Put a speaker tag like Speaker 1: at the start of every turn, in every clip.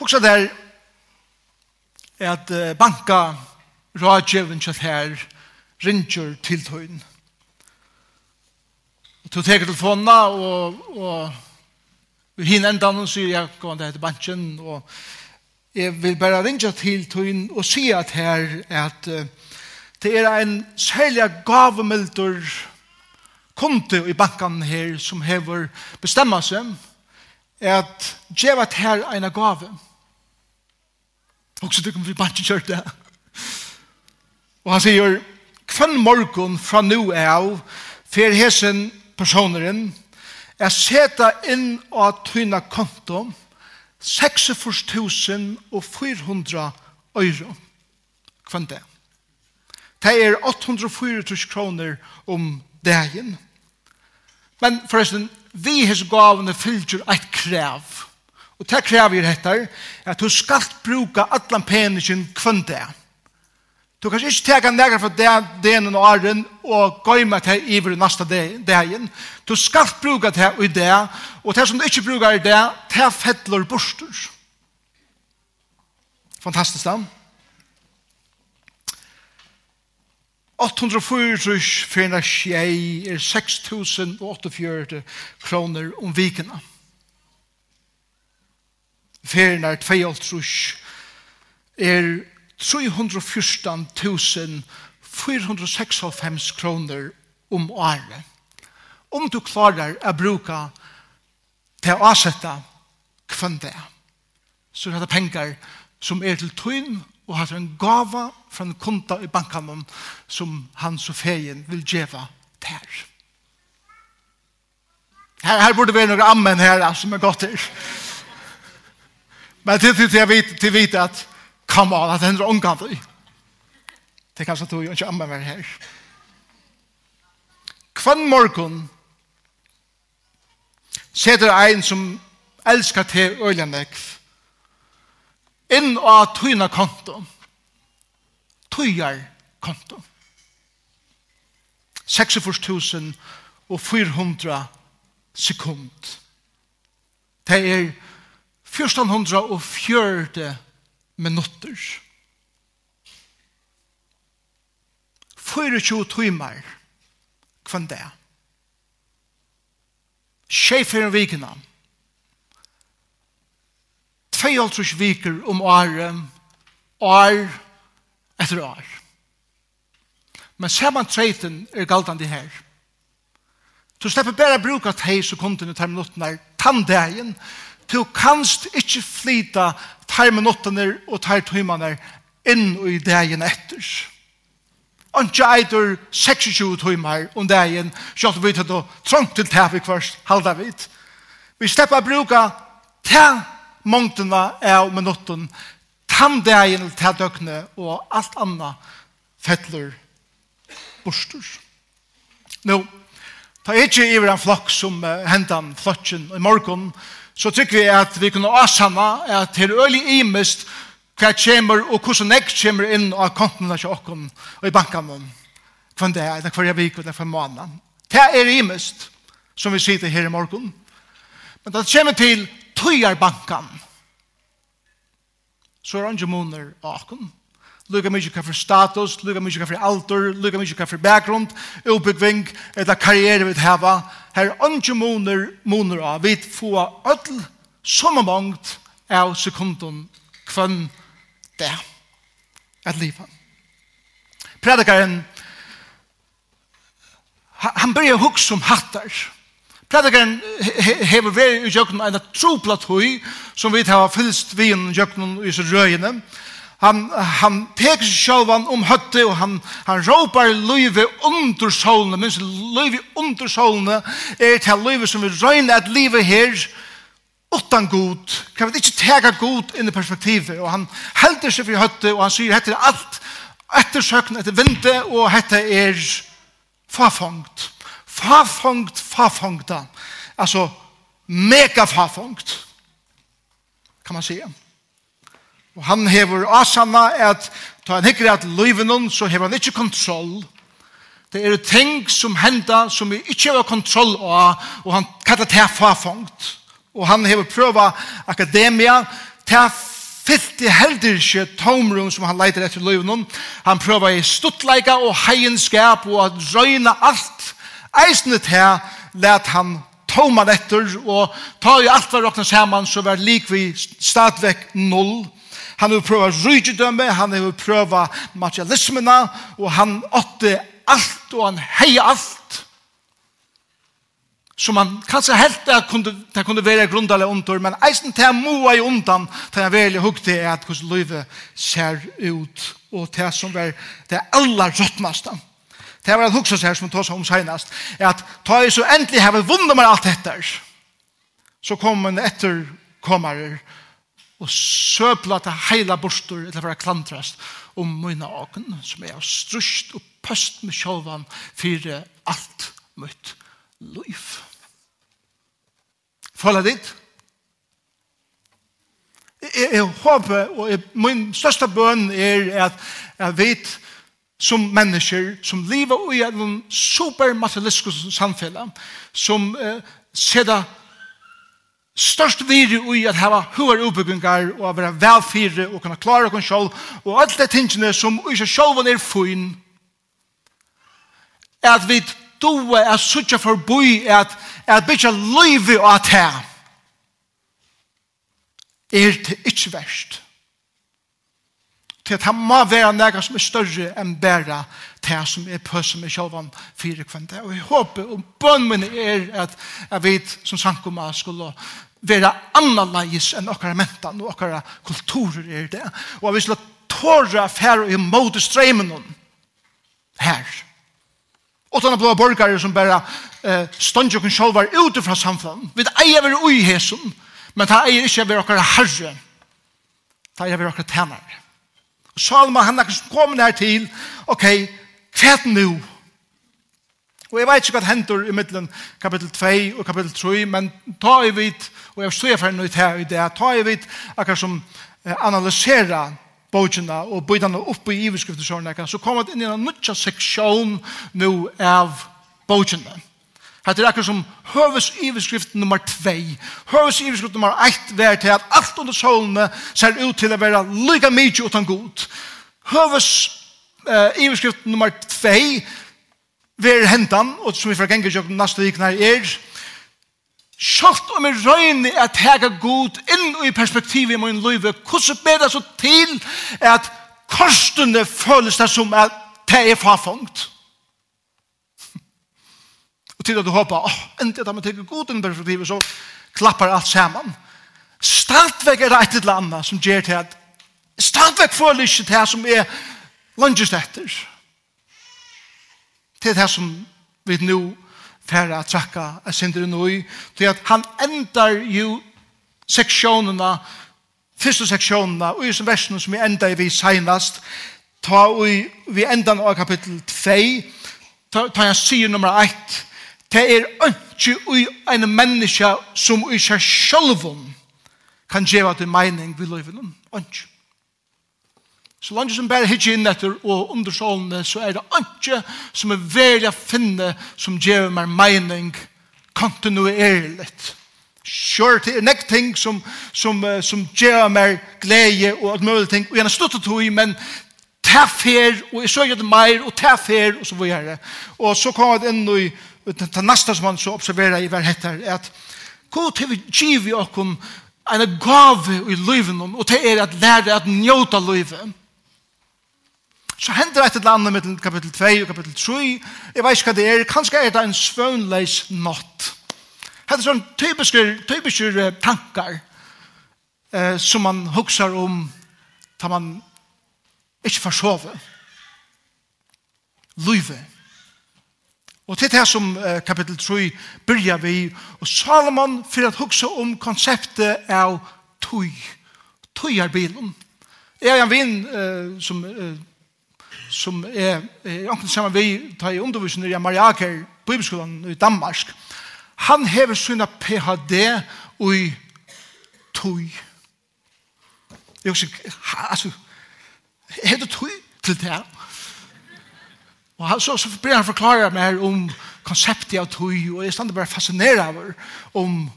Speaker 1: Hoksa der at banka rådgjøven kjøtt her ringer til tøyen. Og du teker telefonene, og, og hinn enda noen sier jeg går an det banken, og jeg vil bare ringe til tøyen og si at her at det er en særlig gavemelder kunde i banken her som hever bestemma seg at djevat her en gave. Og Og så tykker vi bare ikke kjørt det. Og han sier, kvann morgon fra nu av, fer hesen personeren, er seta inn av tyna konto, 64.400 euro. Kvann det? Det er 804 kroner om dagen. Men forresten, vi hese gavene fylgjer eit krev. Og det krever etter at du skal bruka allan penisen kvann det. Du kan ikke teka negra fra denen og arren og gøyma til iver nasta dagen. Du skal bruka det i det, og det som du ikke brukar i det, det fettler borster. Fantastisk da. 804 fyrir skjei er 6.048 kroner om vikena fernar 2,5 er 314.496 kroner om året. Om du klarar å bruka til å avsette kvann det. Så er det penger som er til tøyn og har en gava fra en konta i bankanen som han og feien vil djeva der. Her, her burde være noen ammen her som er godt her. Men til til jeg vet til vet at come on att händer omgående. Det kanskje tog jo ikke amma mer her. Kvann morgon Sætter ein som elskar til øljanekv inn av tøyna konto. Tøyar konto. 46.400 sekund. Det er 1440 minutter. 24 timer kvann det. Sjefer en vikene. 52 viker om året, år etter år. Men ser man treiten er galtande her. Du slipper bare bruka teg sekunderna i terminotten her, tanddagen, Du kanst ikkje flyta tar minuttene og tar timene inn i dagen etter. Anki eitur 26 timer om dagen, sjalt vi tar å trångt til det i kvart, halda vid. Vi slipper å bruka te mångtene av minutten, tam dagen til te døgnet og alt annet fettler bostur. Nå, ta ikkje iver en flokk som uh, hentan flokken i morgon, så tykker vi at vi kunne avsanna at det er øyelig imest hva kommer og hvordan jeg kommer inn av kontene til åkken og i bankene hva det er, eller jeg vik eller hver måned. Det er imest som vi sitter her i morgen. Men det kommer til tøyer bankene så er han ikke måneder av åkken lukka mykje hva status, lukka mykje hva for alder, lukka mykje hva for bakgrund, utbyggving, eller karriere vi hava, Her er ønske moner, moner av, vi få ødel som mångt av sekunden kvann det. At livet. Predikaren, han börjar hugsa om hattar. Predikaren hever veri i jøkken en tropla tøy som vi tar fylst vien jøkken i så røyene han han tek sjálvan om høtte og han han ropar løyve under solene mens løyve under solene er til løyve som vi røyne at livet her utan god kan vi ikke teka god inn i perspektivet og han helder seg for høtte og han sier hette er alt ettersøkn etter vinte og hette er fafangt fafangt fafangta altså mega fafangt kan man säga. Og han hever asanna at ta han hikker at løyvenon så hever han ikke kontroll. Det er ting som henda som vi ikke har kontroll av og han kallar det fafangt. Og han hever prøva akademia til fyllt i helder ikke tomrum som han leiter etter løyvenon. Han prøva i stuttleika og heienskap og at røyna alt eisne til let han tomar etter og ta i alt var råkna saman så var lik vi stadvek null. Han vil prøve rydgjødømme, han vil prøve materialismene, og han åtte alt, og han heie alt. Som han kanskje helt det kunne, det kunne være grundelig under, men eisen til han må i undan, til han veldig hukte er at hvordan livet ser ut, og til som er det aller råttnaste. Det var en hukse seg som tås om senast, er at ta i så endelig har vi vunnet med alt dette, så kommer en etterkommerer, og og søpla til heila bostur eller for å klantrast om mine åken som er strust og pøst med sjåvan for alt mitt liv. Føler ditt? Jeg, jeg håper, og jeg, min største bøn er at jeg vet som mennesker som lever i en supermaterialistisk samfunn som eh, ser det størst viri ui at hava huar uppbyggingar og at vera og kunna klara okkur sjálv og alt det tingene som ui seg sjálvan er fyn er at vi doa er suttja forboi er at, at bytja løyvi og at her er det ikkje verst. Til at han må være nega som er større enn bæra til som er pøs som er sjálvan fyrir kvende og jeg håper og bønn min er at jeg vet som sankumma skulle vera annerledes enn okkara mentan og okkara kulturer er det. Og vi skulle tåra færre i mode streimen her. Og sånne blå borgare som bare eh, stånd jo kun sjolvar ute fra samfunnet. Vi eier vi ui hesum, men det eier ikke vi okkara herre. Det eier vi okkara tænare. Og Salma, han er som kom her til, ok, kvæt nu, Og jeg vet ikke hva hender i middelen kapittel 2 og kapittel 3, men ta i vidt, og jeg stod for noe her i det, ta i vidt akkurat som analysera bøkene og bøydene opp i iverskriftesjørene, så kommer det inn i en nødja seksjon nå av bøkene. Hette er akkurat som høves iverskrift nummer 2. Høves iverskrift nummer 1 vær til at alt under solene ser ut til å være lyga mykje utan god. Høves iverskrift nummer 2 ver hentan, og som vi får ganga jo nasta vikna er, Sjalt om jeg røyne at hega god inn i perspektivet i min liv, hvordan ber det så til at korsene føles det som at det er farfangt? Og til at du håper, åh, oh, endelig at man tenker god inn i perspektivet, så klappar alt saman. Stadvek er et eller annet som gjør til at stadvek føles ikke det som er langest etter til det som vi nå færre at trakka er sindri nå i, til at han endar jo seksjonene, første seksjonene, og i som versene som vi enda i vi seinast, ta og vi endan av kapittel 2, ta, ta jeg sier nummer 1, det er ikke ui en menneske som i seg sjølven kan gjøre til mening vi løyven, ikke. Så langt som bare hittir inn etter og undersålende, så er det ikke som er veldig å finne som gjør meg mening kontinuerligt. Sure, det er nek ting som, som, som gjør meg glede og alt mulig ting, og gjerne stuttet tog, men ta fer, og jeg søker det mer, og ta fer, og så det. Og så kom det inn i det neste som han så observerer i hver heter, at god til vi giver oss en gave i livet, og det er at lære at njøte livet. Så hender et eller annet mellom kapittel 2 og kapittel 3. Jeg vet ikke hva det er. Kanskje er det en svønleis natt. er sånn typiske, typiske tankar eh, som man hukser om da man ikke får sove. Løyve. Og til det som eh, kapittel 3 byrjar vi. Og Salomon for at hugsa om konseptet av tøy. Tøyarbilen. Jeg er en vinn eh, som eh, som er anken saman vi tar i undervisning i Mariaker Bibelskolan i Danmark. Han hever sina PhD i. Tøy jeg også altså er det tøy til det og han, så, så blir han forklare mer om konseptet av tøy og jeg stander bare fascineret over om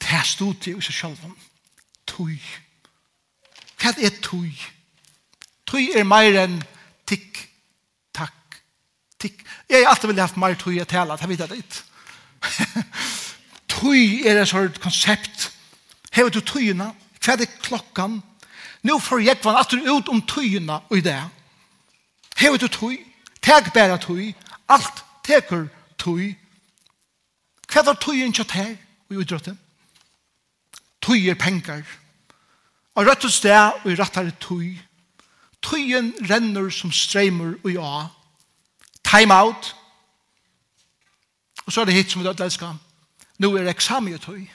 Speaker 1: det her studiet i. Seg selv tøy hva er tøy tøy er mer enn tikk, takk, tikk. Jeg har alltid vilja haft mer tøy å tale, det vet jeg litt. Tøy er et sånt konsept. Hever du tøyene? Hva er det klokkan? Nå får jeg vann at du ut om tøyene og i det. Hever du tøy? Teg bæra tøy. Alt teker tøy. Hva er tøyen kjøtt her og i utdrøttet? Tøy er penger. Og rett og sted og i rettare tøy. Tøy tøyen renner som streimer og ja. Time out. Og så er det hit som vi dødt elsker. Nå er eksamen i tøy.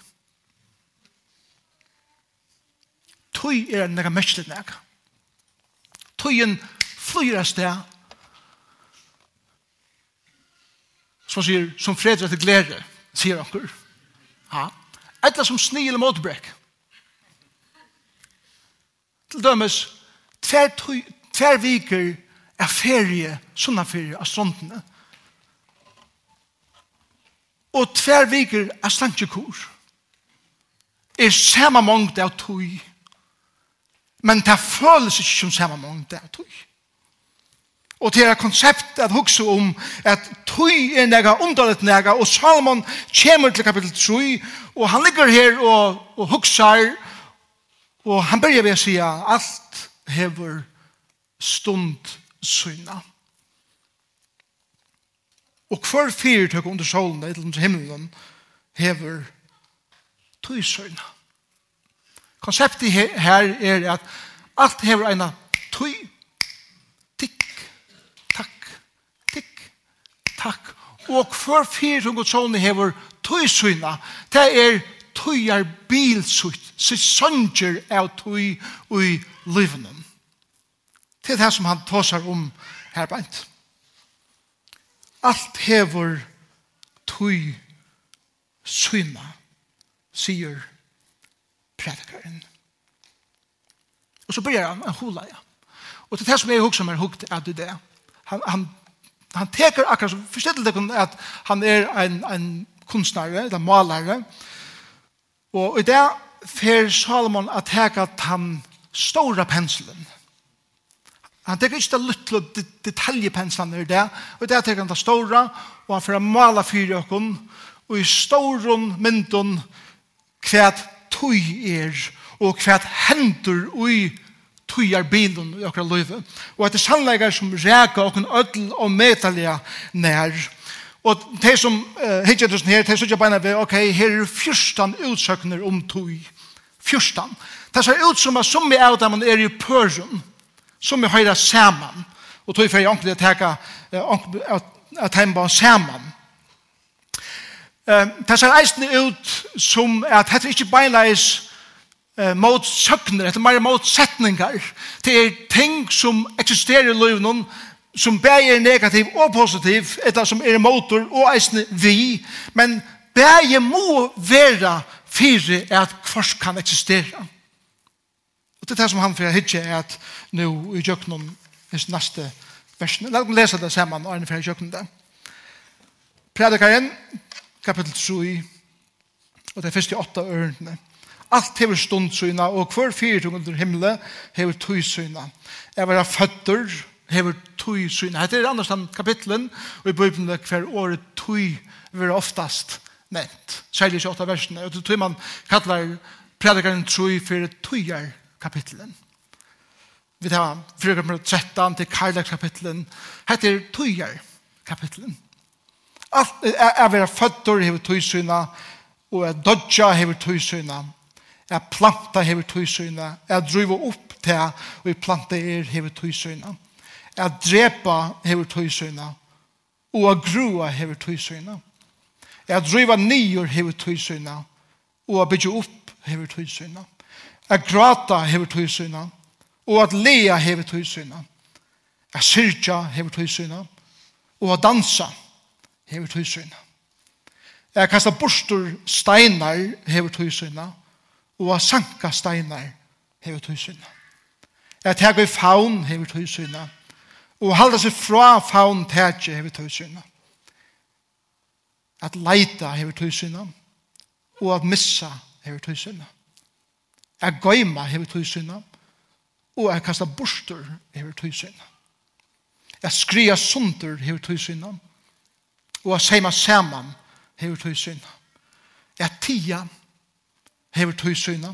Speaker 1: Tøy er en nega mestlet nega. Tøyen flyr av sted. Som sier, som fredret til glede, sier anker. Ja. Etla som sni eller motbrekk. Til dømes, tver tver viker er ferie, sånne ferie av ståndene. Og tver viker er slankekor. Er samme mångd av tog. Men det føles ikke som samme mångd av tog. Og det er konsept at hukse om at tøy er nega underlet nega, og Salomon kommer til kapittel 3, og han ligger her og, og hukser, og han begynner ved å si alt hever stund syna. Og hver fyrtøk under solen, eller under himmelen, hever tøysyna. Konseptet her er at alt hever eina tøy, tikk, takk, tikk, takk. Og hver fyrtøk under solen hever tøysyna. Det er tøyar bilsyt sitt sønger av tog i livene. Det er det som han tåsar om her beint. Alt hever tog syna, sier predikaren. Og så begynner han, han hula, ja. Og til det som jeg husker meg hukt er det det. Han, han, han teker akkurat som, forstår det at han er en, en kunstnare, eller malare, og i det fer Salomon at teka tan stora penselen. Han teker ikke det lytle detaljepenselen i det, og det teker han det stora, og han fer a mala fyrir okkon, og i storon myndon kvæt tøy er, og kvæt hendur ui tøyar bilen i okra løyve. Og at det sannleikar som reka okkon ødel og metalia nær, og Og de som uh, hittir tusen her, de som ikke beina ved, ok, her er fyrstan utsøkner om tog. Fyrstan. Det ser ut som at som vi er dem er i pørum, som vi høyra saman. Og tog for jeg ordentlig å teka, at heimba saman. Det ser eisne ut som at dette ikke beinleis eh, mot søkner, etter mer mot setningar. Det er ting som eksisterer i løvnen, som bæg er negativ og positiv, etter som er motor og eisne vi, men bæg må være fire at kvars kan eksistera. Og det er det som han fyrir hitje er at nu i jøknum hans neste versen. La oss lese det saman, Arne fyrir jøknum det. Predikaren, kapitel 3, og det er første åtta ørene. Alt hever stundsyna, og hver fyrtung under himle hever tøysyna. Jeg var føtter, hever tui syn. Hette er annars den kapitlen, og i Bibelen hver året tui vil oftast nevnt. Særlig i 28 versene. Og tui man kallar predikaren tui for tuiar kapitlen. Vi tar fyrir kapitlen 13 til karlak kapitlen. Hette er tuiar kapitlen. Alt er vera føtter hever tui syna, og er dodja hever tui syna, er planta hever tui syna, er driva opp til og er planta er hever tui syna at drepa hever tøysøyna, og at grua hever tøysøyna. At driva nyer hever tøysøyna, og at bytja opp hever tøysøyna. At grata hever tøysøyna, og at lea hever tøysøyna. At syrja hever tøysøyna, og at dansa hever tøysøyna. At kasta bostur steinar hever tøysøyna, og at sanka steinar hever tøysøyna. At hega i faun hever tøysøyna, og halda seg fra faun tætje hever tøysyna. At leita hever tøysyna, og at missa hever tøysyna. At gøyma hever tøysyna, og at kasta borster hever tøysynna. At skria sunder hever tøysynna, og at seima saman hever tøysynna. At tia hever tøysynna,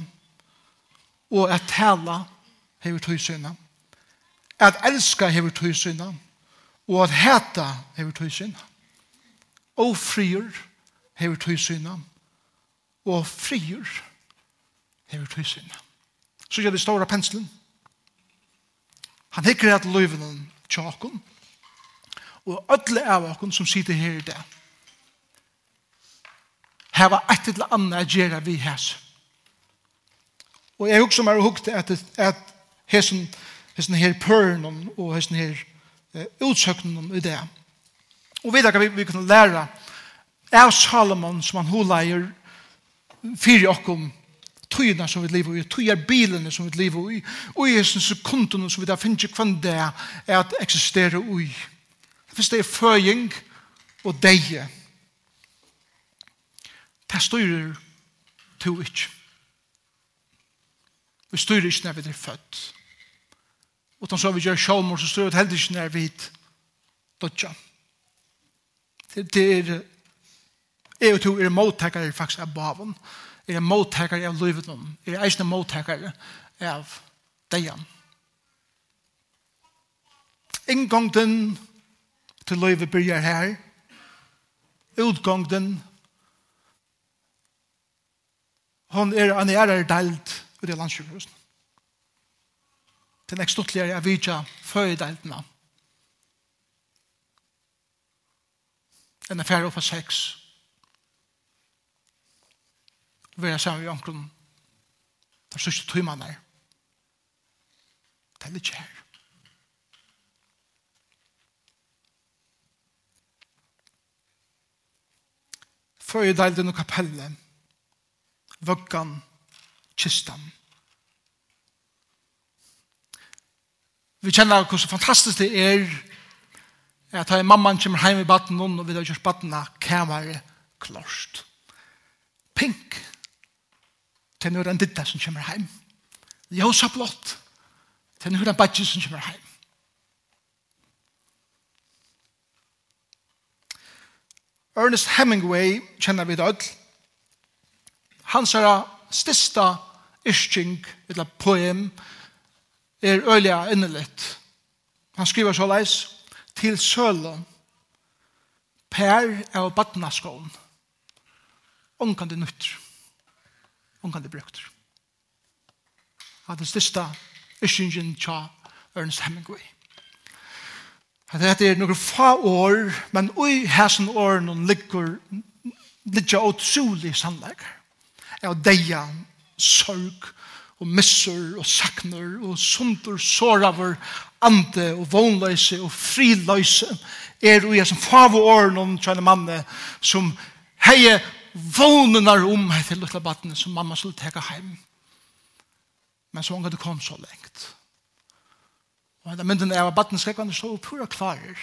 Speaker 1: og at tala hever tøysynna at elska hever tøy og at heta hever tøy syna. Og frier hever tøy syna, og frier hever tøy. Så gjør det store penslen. Han hikker at løyvenen tjakken, og ødle av okken som sitter her i det. Her var et eller annet at vi hæs. Og jeg husker meg og hukte at, at hæsen, hesten her pøren og hesten her eh, utsøknen i det. Og vi kan vi, vi kan lære av Salomon som han holeier fire okkom tøyene som vi lever i, tøyer bilene som vi lever i, og i hesten sekundene som vi da finner ikke hvem det er at eksisterer i. Hvis Det er føying og deie. Det styrer to ikke. Vi styrer ikke når vi er født. Og så vi gjør sjålmord, så står det heller ikke når vi vidt Dødja. Det er, jeg og to er mottakere faktisk av baven, er mottakere av livet noen, er eisne mottakere av deian. Inngångden til livet byrjar her, utgångden, hon er en ærer delt ut i landsjukhusen til nekst utligere jeg vidja føydeltene. En affære oppa sex. er sammen med onkron. Det er sørste tøymann her. Det er litt her. Føydeltene og kapellet. Vøkkan. Kistan. Kistan Vi kjenner hvor fantastisk det er at her mamman kommer hjem i baden og vi har gjort baden av kæmere klart. Pink. Til nå er en ditta som kommer hjem. Ljosa blått. Til nå er en badge som kommer hjem. Ernest Hemingway kjenner vi det alt. Hans er stista isching, eller poem, er øyla innelitt. Han skriver så leis, til sølen, per av badnaskån, omkant det nytt, omkant det brukt. At det største ischingen tja Ernest Hemingway. At dette er noen fa år, men ui hæsen åren ligger ligger utrolig sannlegger. Jeg deia sorg og missur og sakner og sundur såraver ande og vånløse og friløse er og jeg som favo åren om tjene manne som heie vånenar om hei til lukla battene som mamma skulle teka heim. Men så unga det kom så lengt og da mynden er av battene skrekk så pura klarer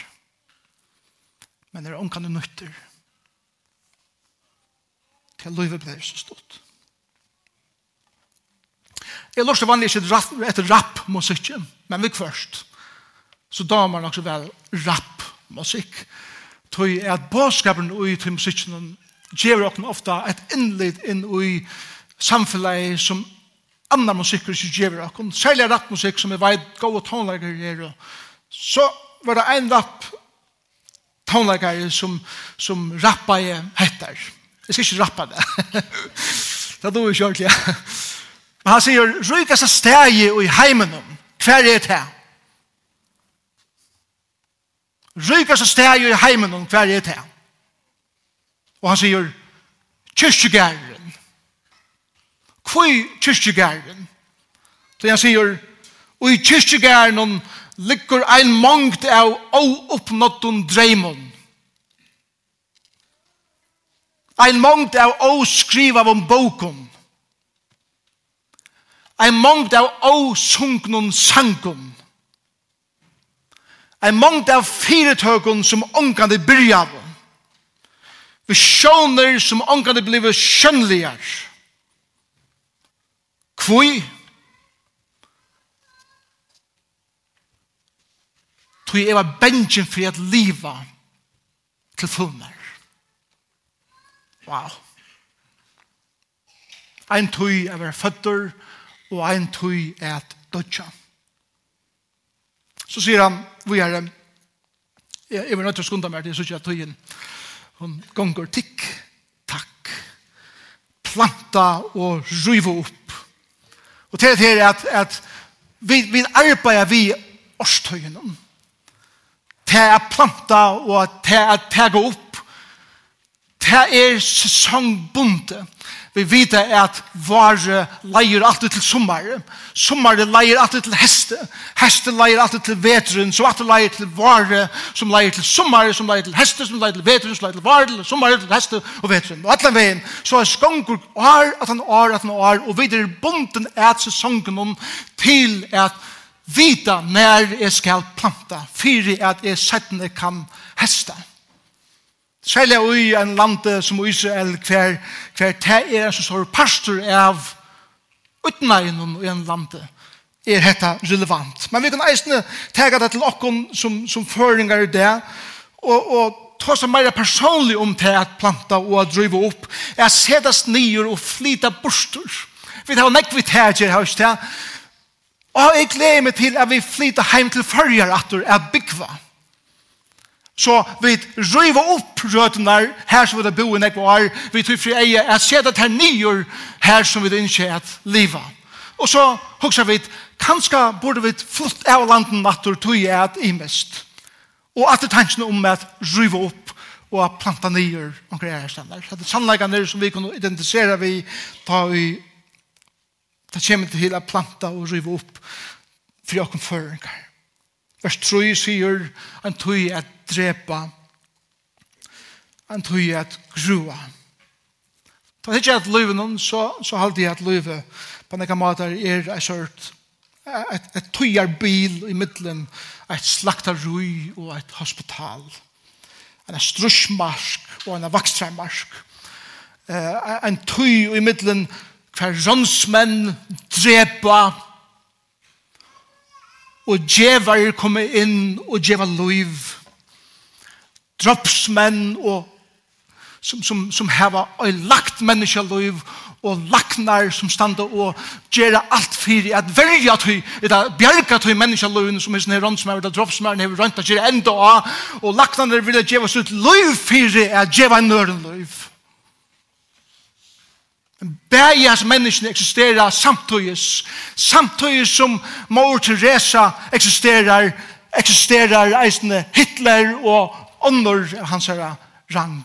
Speaker 1: men er unga det nytter til løyve blei så stått Jeg lort vanlig ikke etter rap-musikken, men vi først. Så da man også vel rap-musikk. Tøy er at bådskapen ui til musikken gjør dere ofte et innlitt inn ui samfunnet som annan musikk ikke gjør dere. Særlig rap-musikk som er veit gode tonelager er. Så var det en rap tonelager som, som rappa heter. Jeg skal ikke rappa det. det er du ikke ordentlig. Men han sier, rykast av steg og i heimen om, hver er det? Rykast av steg og i heimen om, hver er det? Og han sier, kyrkjegæren. Kvøy kyrkjegæren. Så han sier, og i kyrkjegæren om, ligger ein mangt av åoppnåttun dreimon. Ein mangt av åskriv av om bokum. Ein mongd av åsungnon sangon. Ein mongd av fyretøkon som ångande byrja av. Visjoner som ångande blive skjønligar. Kvoi? Tui eva bengen fri at liva til fullmer. Wow. Ein tui er vera føtter, og ein tøy at dødja. Så sier han, vi er, jeg vil nødt til å skunda meg til, så sier at tøyen, hun gonger tikk, takk, planta og ryva opp. Og til det her at, at vi, vi arbeider vi årstøyene. Til å planta og til å tega opp. Til er sesongbundet. Vi vet at vare leier alltid til sommer. Sommer leier alltid til heste. Heste leier alltid til vetren. Så alltid leier til vare som leier til sommer, som leier til heste, som leier til vetren, som leier til vare, til sommar, til heste og vetren. Og alle veien så er skongur år, at han år, at han år, og vi er bonden et sesongen om til at vita når jeg skal planta, fyrir at jeg settene kan heste. Heste Særlig i en land som Israel, hver, hver det er som står pastor av utenveien i en land, er dette relevant. Men vi kan eisne tega det til okken som, som føringar i det, og, og ta seg mer personlig om det at planta og at drive opp, er at sedas nyer og flyta borster. Vi tar nekk vi tæger, har ikke det. Og jeg gleder meg til at vi flyta heim til førjar at du er byggva. Så vi røyva opp røtene her som vi har boet nekva år, vi tror fri eie at det her nyer her som vi da innskje at liva. Og så hugsa vi, kanskje burde vi flutt av landen natur tog jeg at imest. Og at det tanken om at røyva opp og at planta nyer omkring her stender. Så det er sannleggene som vi kan identisere vi ta i det kommer til å planta og røyva opp for åkken føringar. Vers 3 sier en tøy at drepa, en tøy at grua. Ta ikke at løyven noen, så, så halte jeg at løyve på nekka måter er et sørt et, et tøyar bil i middelen, et slaktarui og et hospital. En strusmarsk og en vakstreimarsk. Uh, en tøy i middelen hver rønsmenn drepa og djevar komme inn og djeva loiv. Droppsmenn og som, som, som heva og lagt menneska loiv og laknar som standa og gjera alt fyrir at verja tøy, eller bjarga tøy menneska loivene som er sånne rønt som er det dropsmenn hever rønt gjera enda og laknar vil djeva sutt loiv fyrir at gjeva nøren loiv. Bæjas menneskene eksisterer samtøyes. Samtøyes som Mor Teresa eksisterer, eksisterer eisende Hitler og ånder hans herre rang.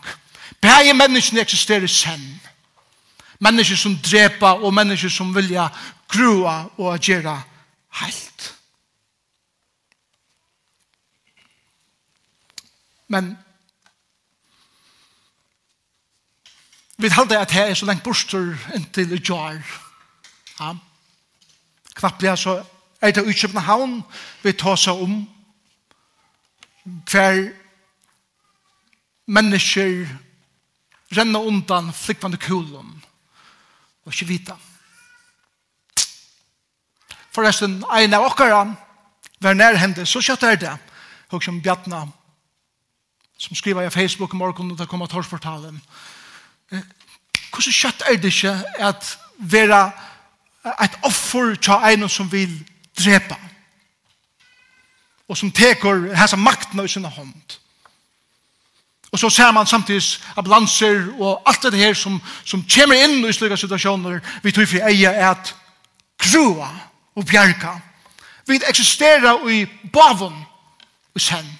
Speaker 1: Bæje menneskene eksisterer sen. Mennesker som drepa og mennesker som vilja grua og agera heilt. Men Vi halda at her er så lengt bostur inntil i jar. Ja. Knapplega så er det utkjøpende havn vi tar seg om hver mennesker renner undan flikvande kulon og ikke vita. Forresten, en av okkara var nærhende, så kjøtt er det. Hør som Bjartna, som skriver i Facebook i morgen, og det kommer torsportalen. Ja hvordan kjøtt er det ikke at være et offer til en som vil drepa? Og som teker hessa makten i sin hånd og så ser man samtidig ambulanser og alt det her som, som kommer inn i slike situasjoner vi tror for eie er at grua og bjerka vi eksisterer i bavun og sen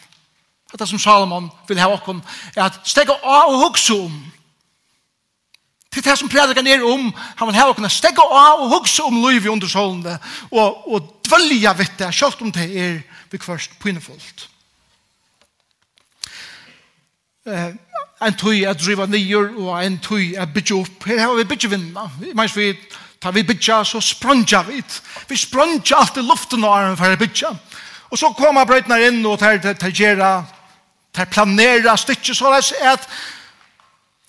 Speaker 1: Det som Salomon vil ha okkom er at stega av og hugsa om Det er det som predikan er om, han vil hava kunne stegge av og hugsa om liv i undersålende og, og dvølja vitt det, selv om det er vi vikvarst pinefullt. Uh, en tøy er driva nyer og en tøy er bytja opp. Her har vi bytja vinna. Mens vi tar vi bytja, så spranja vi. Vi spranja alt i luften og armen for å bytja. Og så kommer brøytna inn og tar, tar, tar, tar planera stykket så det er at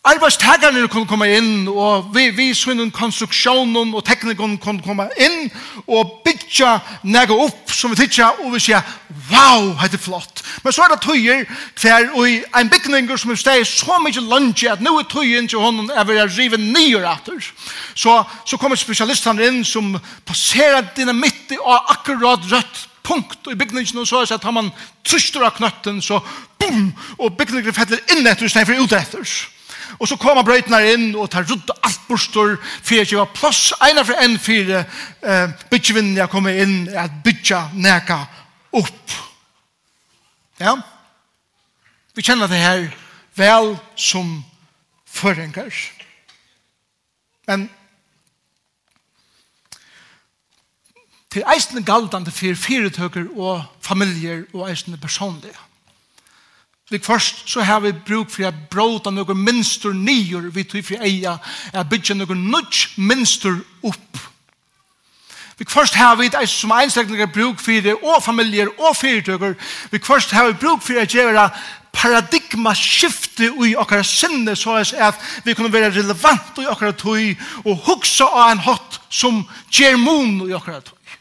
Speaker 1: Arbeidstagerne kunne komme inn, og vi, vi sunnen konstruksjonen og teknikon kunne komme inn, og bytja nega opp som vi tidsja, og vi sier, wow, det er flott. Men så er det tøyer, hver og en bygninger som er steg så mye lunge, at nå er tøyen til hånden er vi rive nye rater. Så, så kommer spesialistene inn som passerer dynamitt og akkurat rødt punkt i bygningen og så er det at man tryster av knøtten så boom og bygningen feller inn etter stedet for ut etter Og så kommer brøytene inn og tar rudd alt bostor for jeg var plass ena for en fire eh, bytjevinnene jeg kommer inn at bytja neka opp. Ja. Vi kjenner det her vel som føringer. Men til eisende galdande for fyretøkker og familier og eisende personlige. Vi først så har vi bruk for å bråta noen minster nyer vi tog for eia, at bygge noen nudge minster opp. Vi først har vi det som einstakninger bruk for det, og familier og fyrtøkker. Vi først har vi bruk for å gjøre paradigma skifte i okkara sinne, så at vi kunne være relevant i okkara tøy, og hugsa av en hatt som gjør mun i okkara tøy.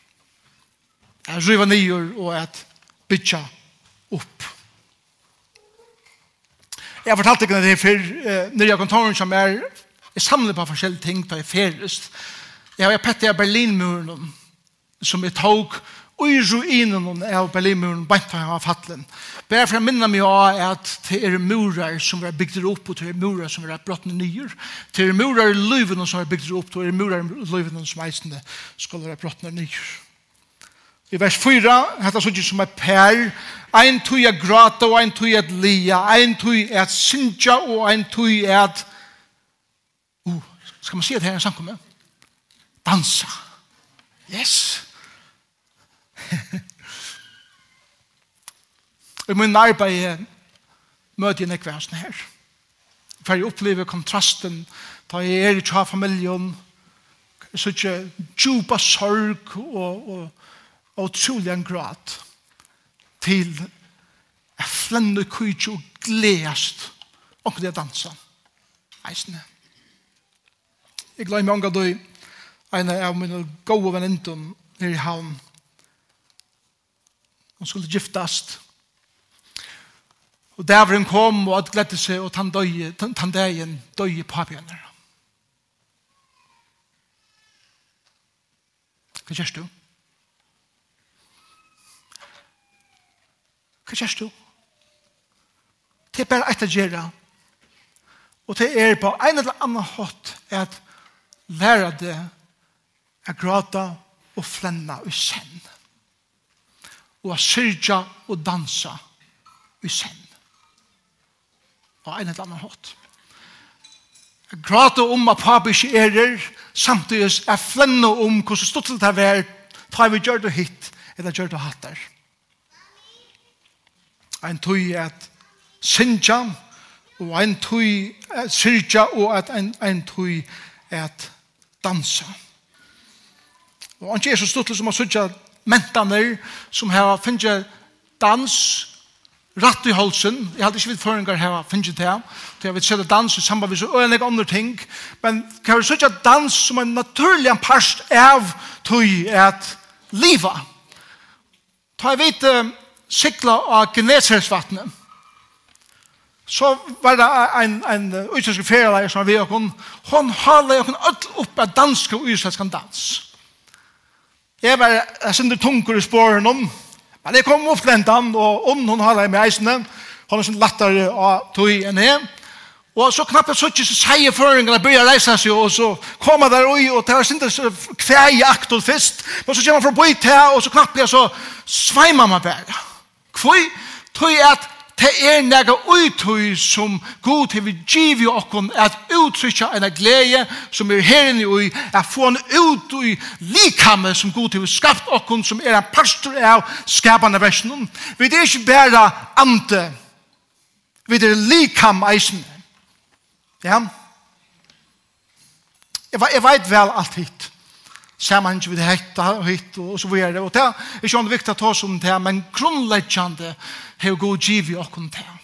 Speaker 1: At riva nyer og at bytja opp. Jeg fortalte ikke det før, eh, når jeg kontoren som er, jeg samler på forskjellige ting, da jeg ferest. Jeg har pettet av Berlinmuren, som jeg tok, og i ruinen av Berlinmuren, bare da jeg var fattelen. Bare for å minne meg av at det er murer som er bygd opp, og det er murer som er brottene nyer. Det er murer i løyvene som er bygd opp, og det er murer i løyvene som eisende skulle være brottene nyer. I vers 4, hetta suttje som er per, ein tui er grata og ein tui er lia, ein tui er sinja og ein tui er uh, skal man si at her er samkommet? Dansa. Yes. I min arbeid møter jeg nekve hans her. For jeg opplever kontrasten da jeg er i tja familien, så ikke djupa sorg og, og og trolig en grad til flenne kujtje og gledest om det dansa. Eisne. Jeg gleder meg omgå døy en av mine gode venninten nere i havn. Hun skulle giftast. Og dæveren kom og at gledde seg og tann døye, tann døyen døye papjønner. Hva kjørst du? Hva Hva kjærs du? Det er bare eit å gjøre. Og det er på en eller annen hatt at lære det å gråte og flenne og kjenn. Og å syrja og danse og kjenn. På en eller annen hatt. Jeg Gråta om at papi ikke er der, samtidig er flenne om hvordan stått det er vært, tar vi gjør det hit, eller gjør det hatt der. Ein tøy at sinja og ein tøy at syrja, og at ein, ein tøy at dansa. Og han er så stuttelig som har syrja mentaner som har finnje dans ratt i halsen. Jeg hadde ikke vidt føringar her finnje til ham. Jeg vil sette dans i samband med så øyne andre ting. Men kan vi sørge dans som en naturlig en parst av tøy at liva. Ta jeg vet sikla av Gnesersvattnet. Så var det en, en utländsk ferieleier som var ved åkken. hun halde åkken alt opp av dansk og utsländsk dans. Jeg var, jeg sender tunker i spåren om, men jeg kom opp til en dan, og om hun halde med eisene, hun er sånn lattere av tog enn jeg, Og så knappt så ikke så sier føringene begynner å reise seg, og så kommer der ui, og det er ikke så kvei akt og fest, men så kommer man forbi til, og så knappt jeg så sveimer man bare. Kvoi, tøy at te er nega uttøy som god til vi giv okkon at uttrykja en glede som er herinne ui, at få en ut i som god til vi skapt okkon som er en pastor av skapande versen. Vi er ikke bæra ante, vi er likham eisen. Ja? Jeg, jeg vet vel alt hit sammanheng vid hetta og hitt og så videre. Og det er ikke andre viktig å ta oss om det, men grunnleggjande har god giv i åkken til.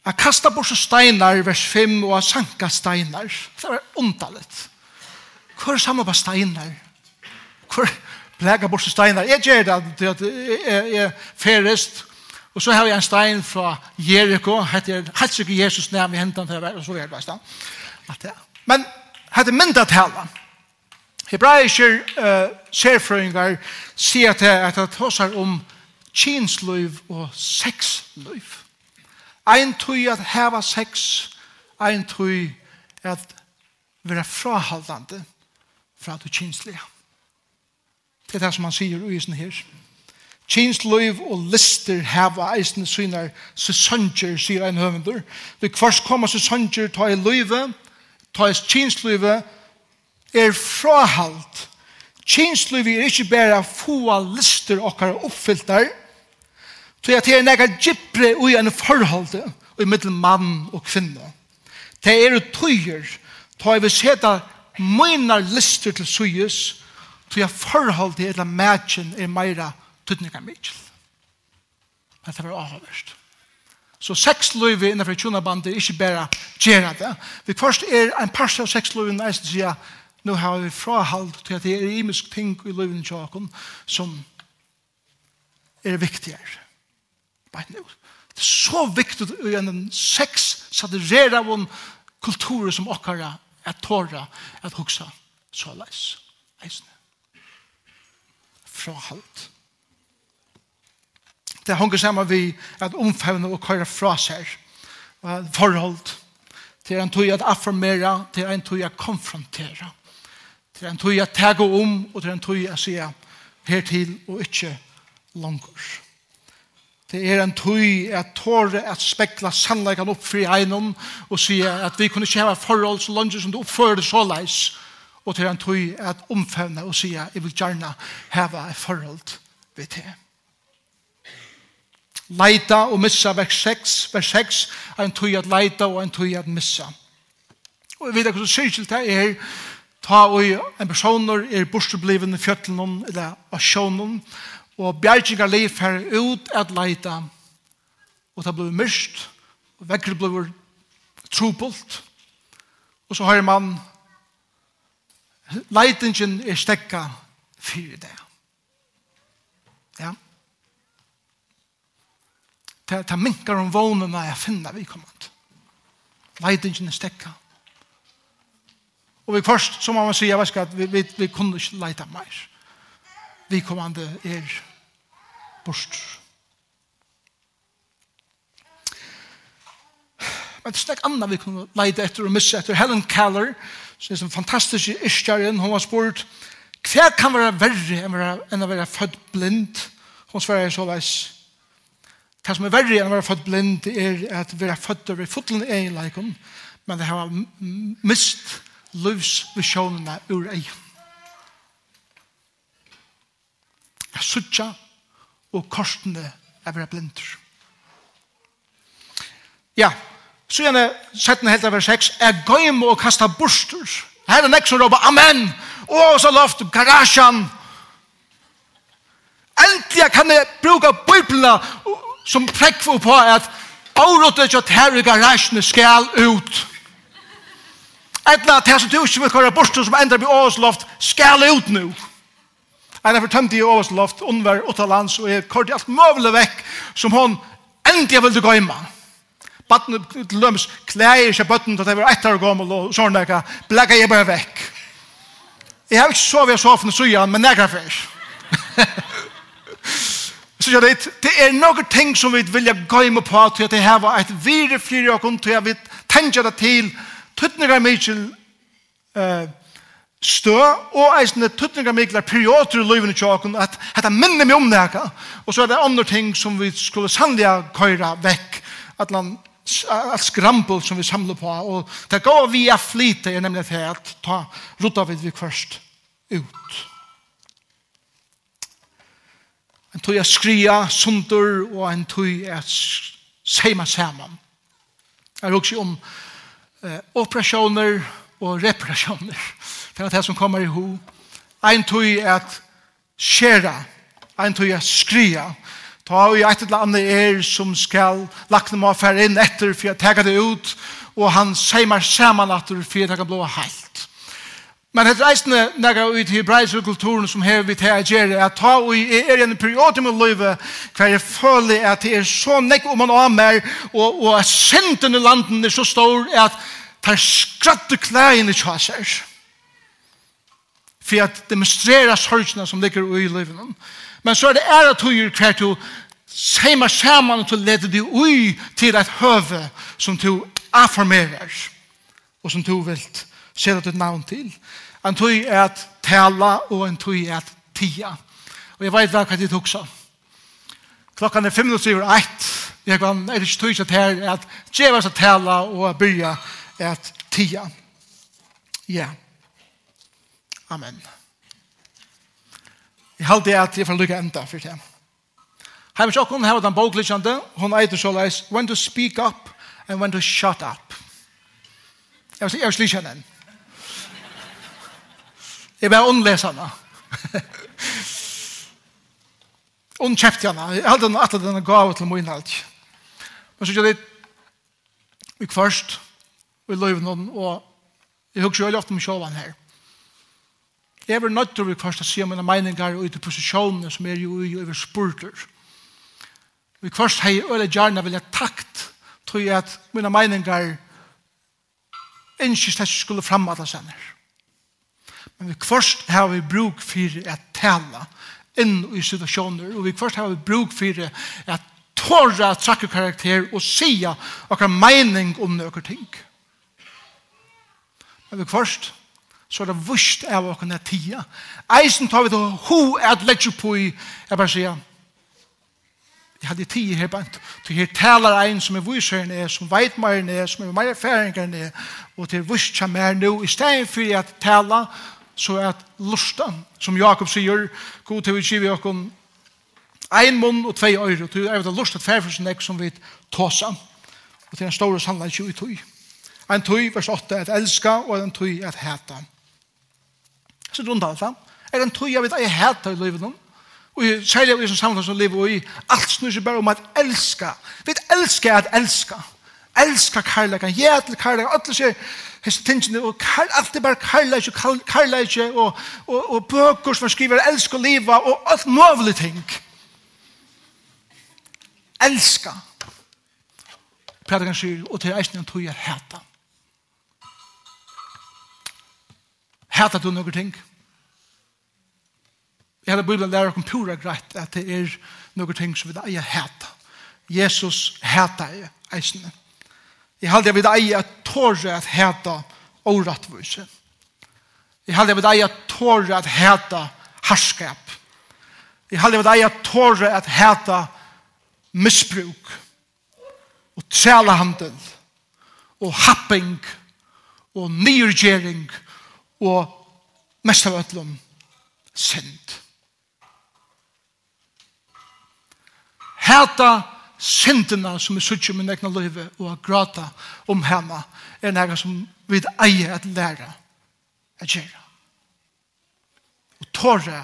Speaker 1: Jeg kastet bort steinar, vers 5, og jeg sanka steinar. Det var ondallet. Hvor er samme på steinar? Hvor plega bort steinar? Jeg gjør det til at jeg er ferest, og så har jeg en stein fra Jericho, heter Hatsuk Jesus, nærmere hentan til å være, og så videre, veist alt det. Men hette mynda tala. Hebraiske uh, serfrøyngar sier til at det tåsar om kinsløyv og sexløyv. Ein tøy at heva sex, ein tøy at vera frahaldande fra det kinslige. Det er det som han sier i sin her. Kinsløyv og lister heva eisne synar sesonger, sier ein høvendur. Det kvars koma sesonger ta i løyve, ta tais kinslivet er frahalt. Kinslivet er ikke bare få lister okkar oppfylltar, så jeg tar er gypre ui en forhold i middel mann og kvinne. Det er tøyer, ta se da møynar lister til suyes, så jeg forhold til at matchen er meira tøtninga mittel. Men det var avhåverst. Så sexløyve innenfor tjonabandet er ikke bare gjerne det. Vi først er en par av sexløyve når jeg sier nå har vi frahald til at det er imisk ting i løyven tjokken som er viktigere. Bare nu, Det er så viktig i en sex saturera av en kultur som okkara at tåra at hugsa så leis. Eisne. Frahald. Frahald det henger sammen vi at omfevne og køyre fra seg forhold til en tog at affirmera til en tog at konfrontera. Til en tog at tega om og til en tog at sige hertil og inte langer det er en tøy at tåre at spekla sannleikan opp fri egnom og sige at vi kunne ikke hava forhold så langt som du oppfører så leis og til en tøy at omfevne og sige jeg vil gjerne hava et forhold ved det Leita og missa vers 6, vers 6 er en tøy at leita og en tøy at missa. Og vi vet ikke hva som sier til det er ta og en personer er bortblivende fjøtlen eller av sjånen og bjergjengar liv her ut at leita og det blir myrst og vekker blir trupult og så har man leitingen er stekka fyrir det. Ja det, ta minkar om vånen när jeg finner vi kommande. Leidingen er stekka. Og vi først, så må man si, jeg at vi, vi, vi kunne ikke leida mer. Vi kommande er bort. Men det er ikke anna vi kunne leide etter og misse etter. Helen Keller, som er en fantastisk iskjæren, hun har spurt, hva kan være verre enn å være født blind? Hun svarer så leis, Det som er verre enn å være født blind er at vi er født over fotlen egenleikon, men det har mist livsvisjonene ur egen. Jeg sutja og korsene er være blinder. Ja, så gjerne 17 helt av vers 6 er gøym og kasta borster. Her er nek som råper amen og så loft, garasjan Endelig kan jeg bruke bøyblene som prekv på at avrådet at her i garasjen skal ut. Etla at her som du ikke vil køre borsten som ender på Åsloft skal ut nå. Ein har fortømt i Åsloft, unnvær, uttalands, og er kort i alt møvelig vekk som hon endelig vil du gå imma. Batten til løms klæger seg bøtten til at jeg var etter gammel og sånn der, blekka jeg bare vekk. Jeg har ikke sovet i sofaen og søyan, men jeg først. Så jag vet, det är några ting som vi vill gå in på till att det här var ett vire fyra och ont jag vet tänka det till tutningar Mitchell eh stå och eisne tutningar Mitchell perioder i livet i tjocken att detta minner mig om det här. Och så är det andra ting som vi skulle sannliga köra väck att man allt skrampel som vi samlar på och det går vi att flyta är nämligen för att ta rota vid vi först ut en tog jeg skria sundur og en tog jeg seima saman. Jeg rukker om eh, operasjoner og reparasjoner. Det er det som kommer i ho. En tog at skjera, en tog jeg skria. Ta og jeg et eller annet er som skal lakne meg fer inn etter for jeg tega det ut og han seimar saman at du fyrir tega blå heilt. Men det reisende nega ut i hebraiske kulturen som hever vi til å gjøre, at ta og er en periode med løyve hver jeg føler at det er så nekk om man av mer, og, og at synden i landen er så stor at det er skratte klæene seg. For at demonstrere sørgene som ligger i løyven. Men så er det ære tøyer hver du sammen til å lede deg ui til et høve som du affirmerer og som du vilt seta ditt navn til. En tøy er at tala og en tøy er at tia. Og jeg vet hva hva tok så. Klokkan er fem minutter over ett. Jeg kan er ikke tøy sett her at djevas at tala og byrja er at tia. Ja. Amen. Jeg halte at jeg får lykke enda for det. Her vil ikke hun den boklisjande. Hun eiter så leis, when to speak up and when to shut up. Jeg vil slik kjenne henne. Jeg bare åndleser henne. Hun kjøpte henne. Jeg hadde at denne gav til min alt. Men så gjør det vi først, vi løyver noen, og jeg husker jo ofte om sjåvann her. Jeg var nødt til å først å se mine meninger og ut i posisjonene som er jo i over spurter. Vi først jeg øyne gjerne vil jeg takt til at mine meninger ikke skulle fremme alle senere. Men vi først har vi bruk for å tale inn i situasjoner, og vi først har vi bruk for å tåra trakke karakter og si akkurat mening om noen ting. Men vi først så er det vust av åkne tida. Eisen tar vi til ho at legge på i, jeg bare sier, jeg hadde tid her bant, til her taler ein som er vyseren er, som veit mer er, som er mer erfaringer er, og til vust som er nå, i stedet for at tala, så at lusta, som Jakob sier, god til vi giver okkom ein munn og tvei øyre, og til er det lusta tverfelsen ek som vi tåsa, og til en store sannleik jo i tøy. En tøy, vers 8, at elska, og en tøy at heta. Så rundt alt, fram, er en tøy jeg vet jeg heta i livet og i særlig av som samfunn som lever i, alt snur seg bare om at elska, vi elska at elska, elska karlagan, ja til karlagan, alle sier, hese tingene, og alt er bare karlæsje, karlæsje, og, og, og bøker som skriver elsk og liva, og alt mulig ting. Elska. Prædikan sier, og til eisen en tog er hæta. Hæta du noen ting? Jeg hadde å lære om pura greit at det er noen ting som vi da eier hæta. Jesus hæta er eisene. Jeg halde jeg vid ei at tåre at heta årettvise. Jeg halde jeg vid ei at tåre at heta harskap. Jeg halde jeg vid ei at tåre at heta misbruk. Og trælehandel Og happing. Og nyrgjering. Og mest av ötlom synd. Heta syndene som vi suttet med egna livet og å om henne er noe som vi eier at lære at gjøre. Og tåre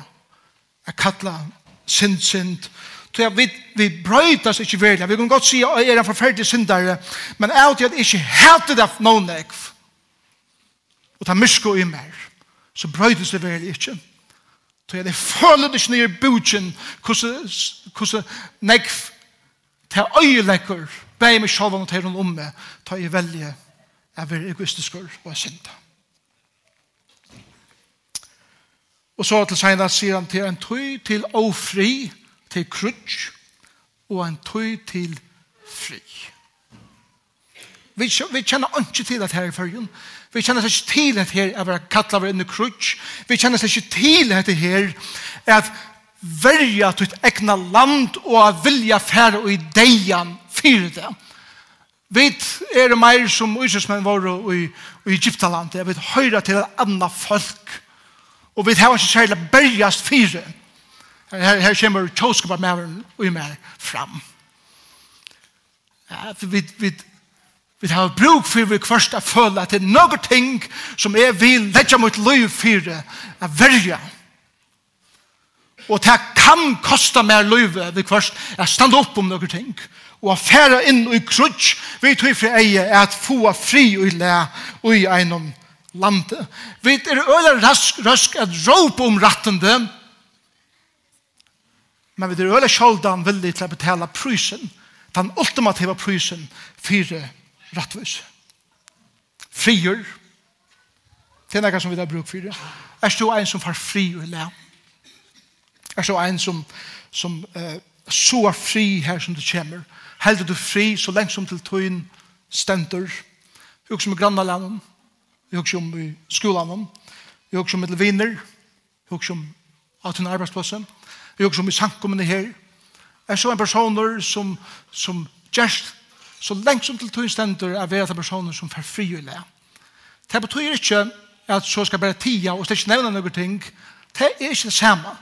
Speaker 1: er kattla synd, synd. Så jeg vi vi brøytas ikke veldig. Vi kan godt si at jeg er en forferdelig syndere, men jeg vet at jeg ikke helt det noen ekv. Og ta mysko i mer. Så brøytas det veldig ikke. Så jeg føler det ikke nye bøtjen hvordan nekv til øyelekker, beg meg selv og til hun om meg, ta i velje, jeg vil egoistisker og jeg synda. Og så til senere sier han til en tøy til ofri, til krutsk, og en tøy til fri. Vi, vi kjenner ikke til at her i førjen. Vi kjenner ikke til at her er kattler ved en krutsk. Vi kjenner ikke til at her at verja tutt egna land og a vilja færa og i deian fyrir det. Vi er meir som ususmenn våre i, i Egyptalandet. Vi høyra til et anna folk. Og vi har ikke særlig bergast fyrir. Her, her kommer tjóskapamæveren og i mer fram. Ja, vi, vi, Vi har bruk for vi først å føle at det er noen ting som er vil legge mot liv for er verja. Ja og det kan kosta mer løyve vi først er stand opp om noen ting. Og er færa inn i krutsk vi tror for eie er at få fri og le og i einom landet vi er øyne rask, rask at råp om rattende men vi er øyne sjaldan villig til å betala prysen den ultimativa prysen fire rattvis frier det er noe som vi har brukt for er du en som får fri og le Er så en som, som uh, så er fri her som du kommer. Helder du fri så lenge som til tøyen stenter. Vi husker om grannalanden. Vi husker om i skolanden. Vi husker om med viner. Vi husker om at hun arbeidsplasset. Vi husker om i sankommende her. Er så en personer som, som gjerst så lenge som til tøyen stenter er ved at personer som får fri i det. Det betyr ikke at så skal bare tia og slik nevne noen ting. Det er ikke det samme.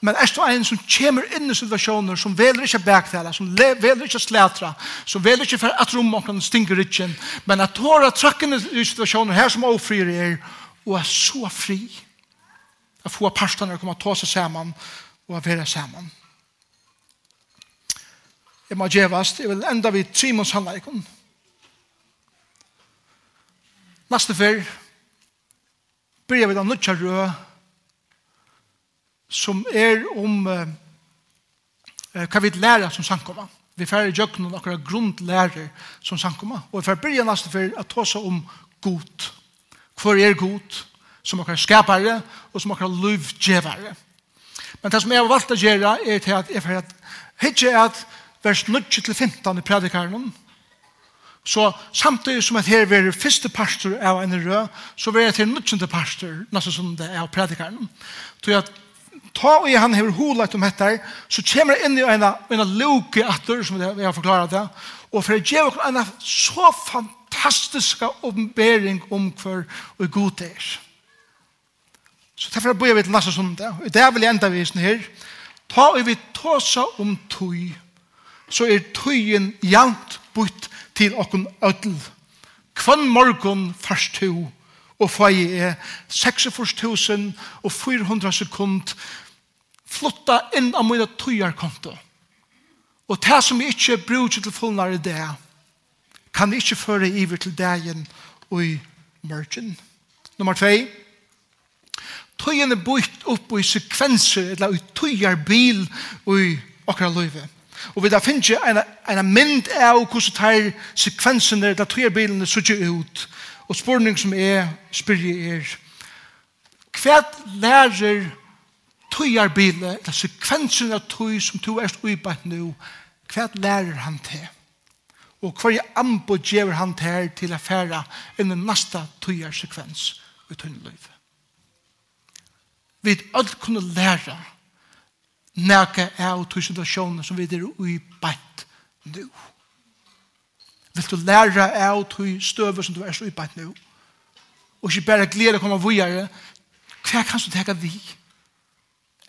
Speaker 1: Men er det en som kommer inn i situasjoner som veler ikke bæktale, som veler ikke slætra, som veler ikke for at rommakene stinger ikke, men at tåra trakkene i situasjoner her som ofrir er, og er så fri. At få parstene kommer til ta seg sammen og være sammen. Jeg må gjevast, jeg vil enda vid Trimons handleikon. Neste fyr, bryr vi da nødja rød, som er om eh, hva vi lærer som sankoma. Vi færre jøkken og akkurat grunnlærer som sankoma. Og vi færre begynner nesten for å ta seg om god. Hvor er god? Som akkurat skapere og som akkurat løvgjevere. Men det som jeg har valgt å gjøre er til at jeg færre at ikke er at vers 9-15 i predikaren Så samtidig som at her er første pastor av en rød, så er det til nødgjende pastor, nesten som det er av predikaren. Så at ta og han hever holet om dette, så kommer det inn i en, en luke atter, som vi har forklaret det, og for å gjøre en så fantastisk oppenbering om hver og god det er. Så derfor bør vi til neste søndag. Og det vil jeg enda vise her. Ta og vi tåsa om tøy, så er tøyen jant bort til åkken ødel. Kvann morgen først tøy og fei er 46.000 og 400 sekund flotta inn av mine tøyarkonto. Og det som jeg ikke bruker til fullnar i det, kan jeg ikke føre iver til dagen og i mørken. Nummer 2. Tøyen er bort opp i sekvenser, eller i tøyarbil og i akkurat løyve. Og vi da finner en, en mynd av hvordan tar sekvensene, eller tøyarbilene, sitter ut. Og spurning som er, spyrir er, hva lærer tøyar bile, eller sekvensen av tøy som tøy er støybætt nå, hva lærer han til? Og hva er ambo gjør han til til å fære enn den neste tøyar sekvens i tøyneløyve? Vi all kunne lære nækka av tøy som vi er ui nå. Vil du lære av tog støver som du er så utbeint nå? Og ikke bare glede å komme videre. Hva kan du tenke vi?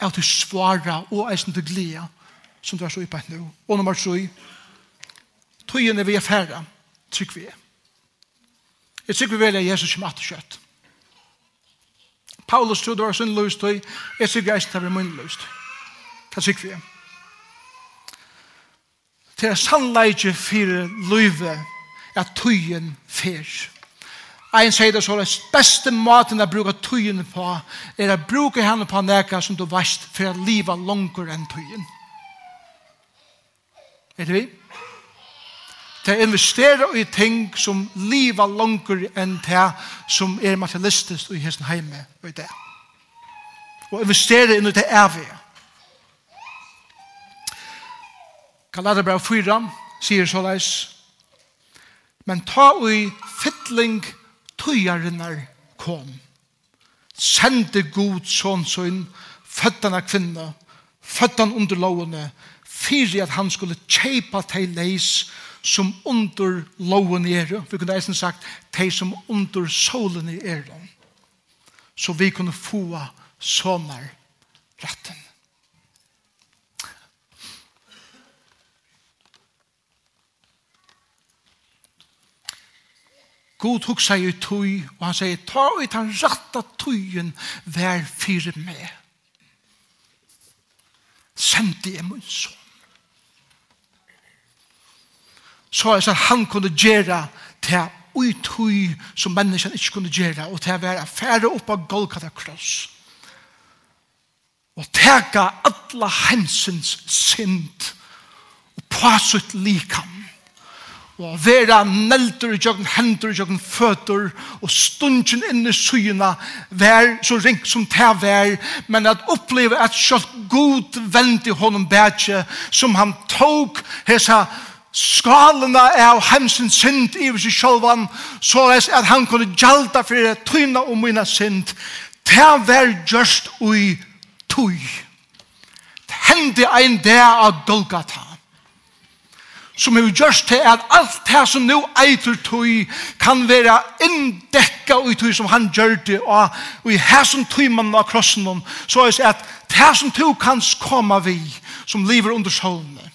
Speaker 1: Av tog svare og eisen til glede som du er så utbeint nå. Og nummer tre. Tøyen vi er færre. Trykk vi er. Jeg tykker vi vel at Jesus kommer at kjøtt. Paulus tror det var sin løst tøy. Jeg tykker jeg ikke det var min løst tøy. Hva tykker vi er? til sannleidje fyrir løyve at tøyen fyr. Ein sier det så det beste maten at bruke tøyen på er å bruke henne på neka som du veist for å liva langer enn tøyen. Er det vi? Til å investere i ting som liva langer enn det som er materialistisk i hesten heime og i det. Og investere i det evige. Galaterbrev 4 sier så leis, men ta ui fytling tøyarinnar kom. Sende god sånn sånn, føttan av kvinna, føttan under lovene, fyrir at han skulle kjeipa til leis som under loven er. Vi kunne eisen sagt, Tei som under solen er. Så vi kunne få sånne retten. God tok seg i tøy, og han sier, ta ut den ratta tøyen hver fire med. Sendte jeg min son. Så er det han kunne gjøre til ui tøy som menneskene ikke kunne gjøre, og til å være færre opp av Golgata kross. Og teka alla hensens synd og på sitt likam og vera neldur i jøkken hendur i jøkken føtur og stundjen inn i syna vær så ring som ta vær men at oppleva at sjalt god vend i honom bætje som han tok hesa skalena av hemsens synd i seg sjálvan så at han kunne gjalda fyrir tyna og mina synd. Ta vær just ui tui hendi ein der av Golgata som har gjort til at alt det som nå eitur tøy kan være inndekka i tøy som han gjør det, og i her som tøy man av krossen om, så er det at det som tøy kan komme vi, som lever under solene,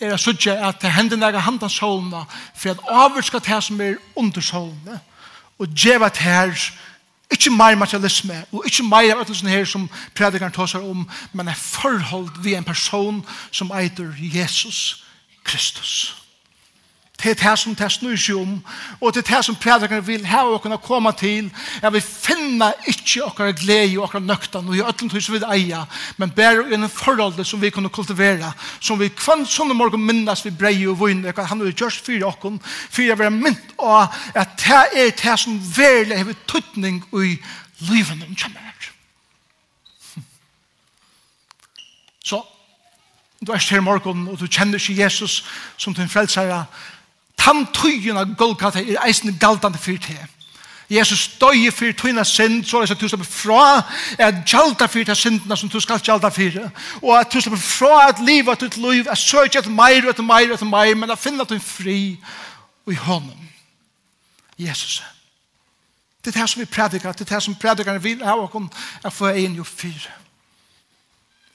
Speaker 1: er det sånn at det hender nære handa solene, for at avvirka det som er under solene, og djeva det her, Ikke mer materialisme, og ikke mer av ætlesen her som predikeren tar seg om, men er forhold vi en person som eiter Jesus. Kristus. Det er det som det snur seg om, og det er det som prædikene vil ha og kunne komme til, at vi finner ikke okkar glede og okkar nøktan, og i øtlen tog som vi eier, men bare i en forhold som vi kunne kultivera, som vi kvann sånne morgen minnes vi brei og vunne, og han har gjort fire åkken, fyrir å være mynt av at det er det som verlig har tøtning i livet om kjemmer. Du er her morgen, og du kjenner ikke Jesus som din frelsere. Tan tøyen av Golgata er eisen galtande fyrt til. Jesus døy for tøyna synd, så er det at du slipper fra at gjalda for til syndene som du skal gjalda for. Og at du slipper fra at livet er ditt liv, er søk etter meir og etter meir og etter meir, men at finne at du er fri og i hånden. Jesus. Det er det som vi predikar, det er det som predikar vil ha og er få en jo fyr.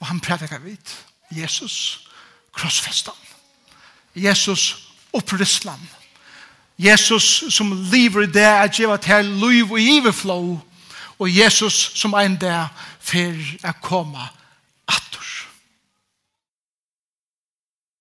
Speaker 1: Og han predikar vidt. Jesus krossfestan. Jesus opprisslan. Jesus som lever i det at gjeva til liv og iverflå. Og Jesus som ein der fer å komme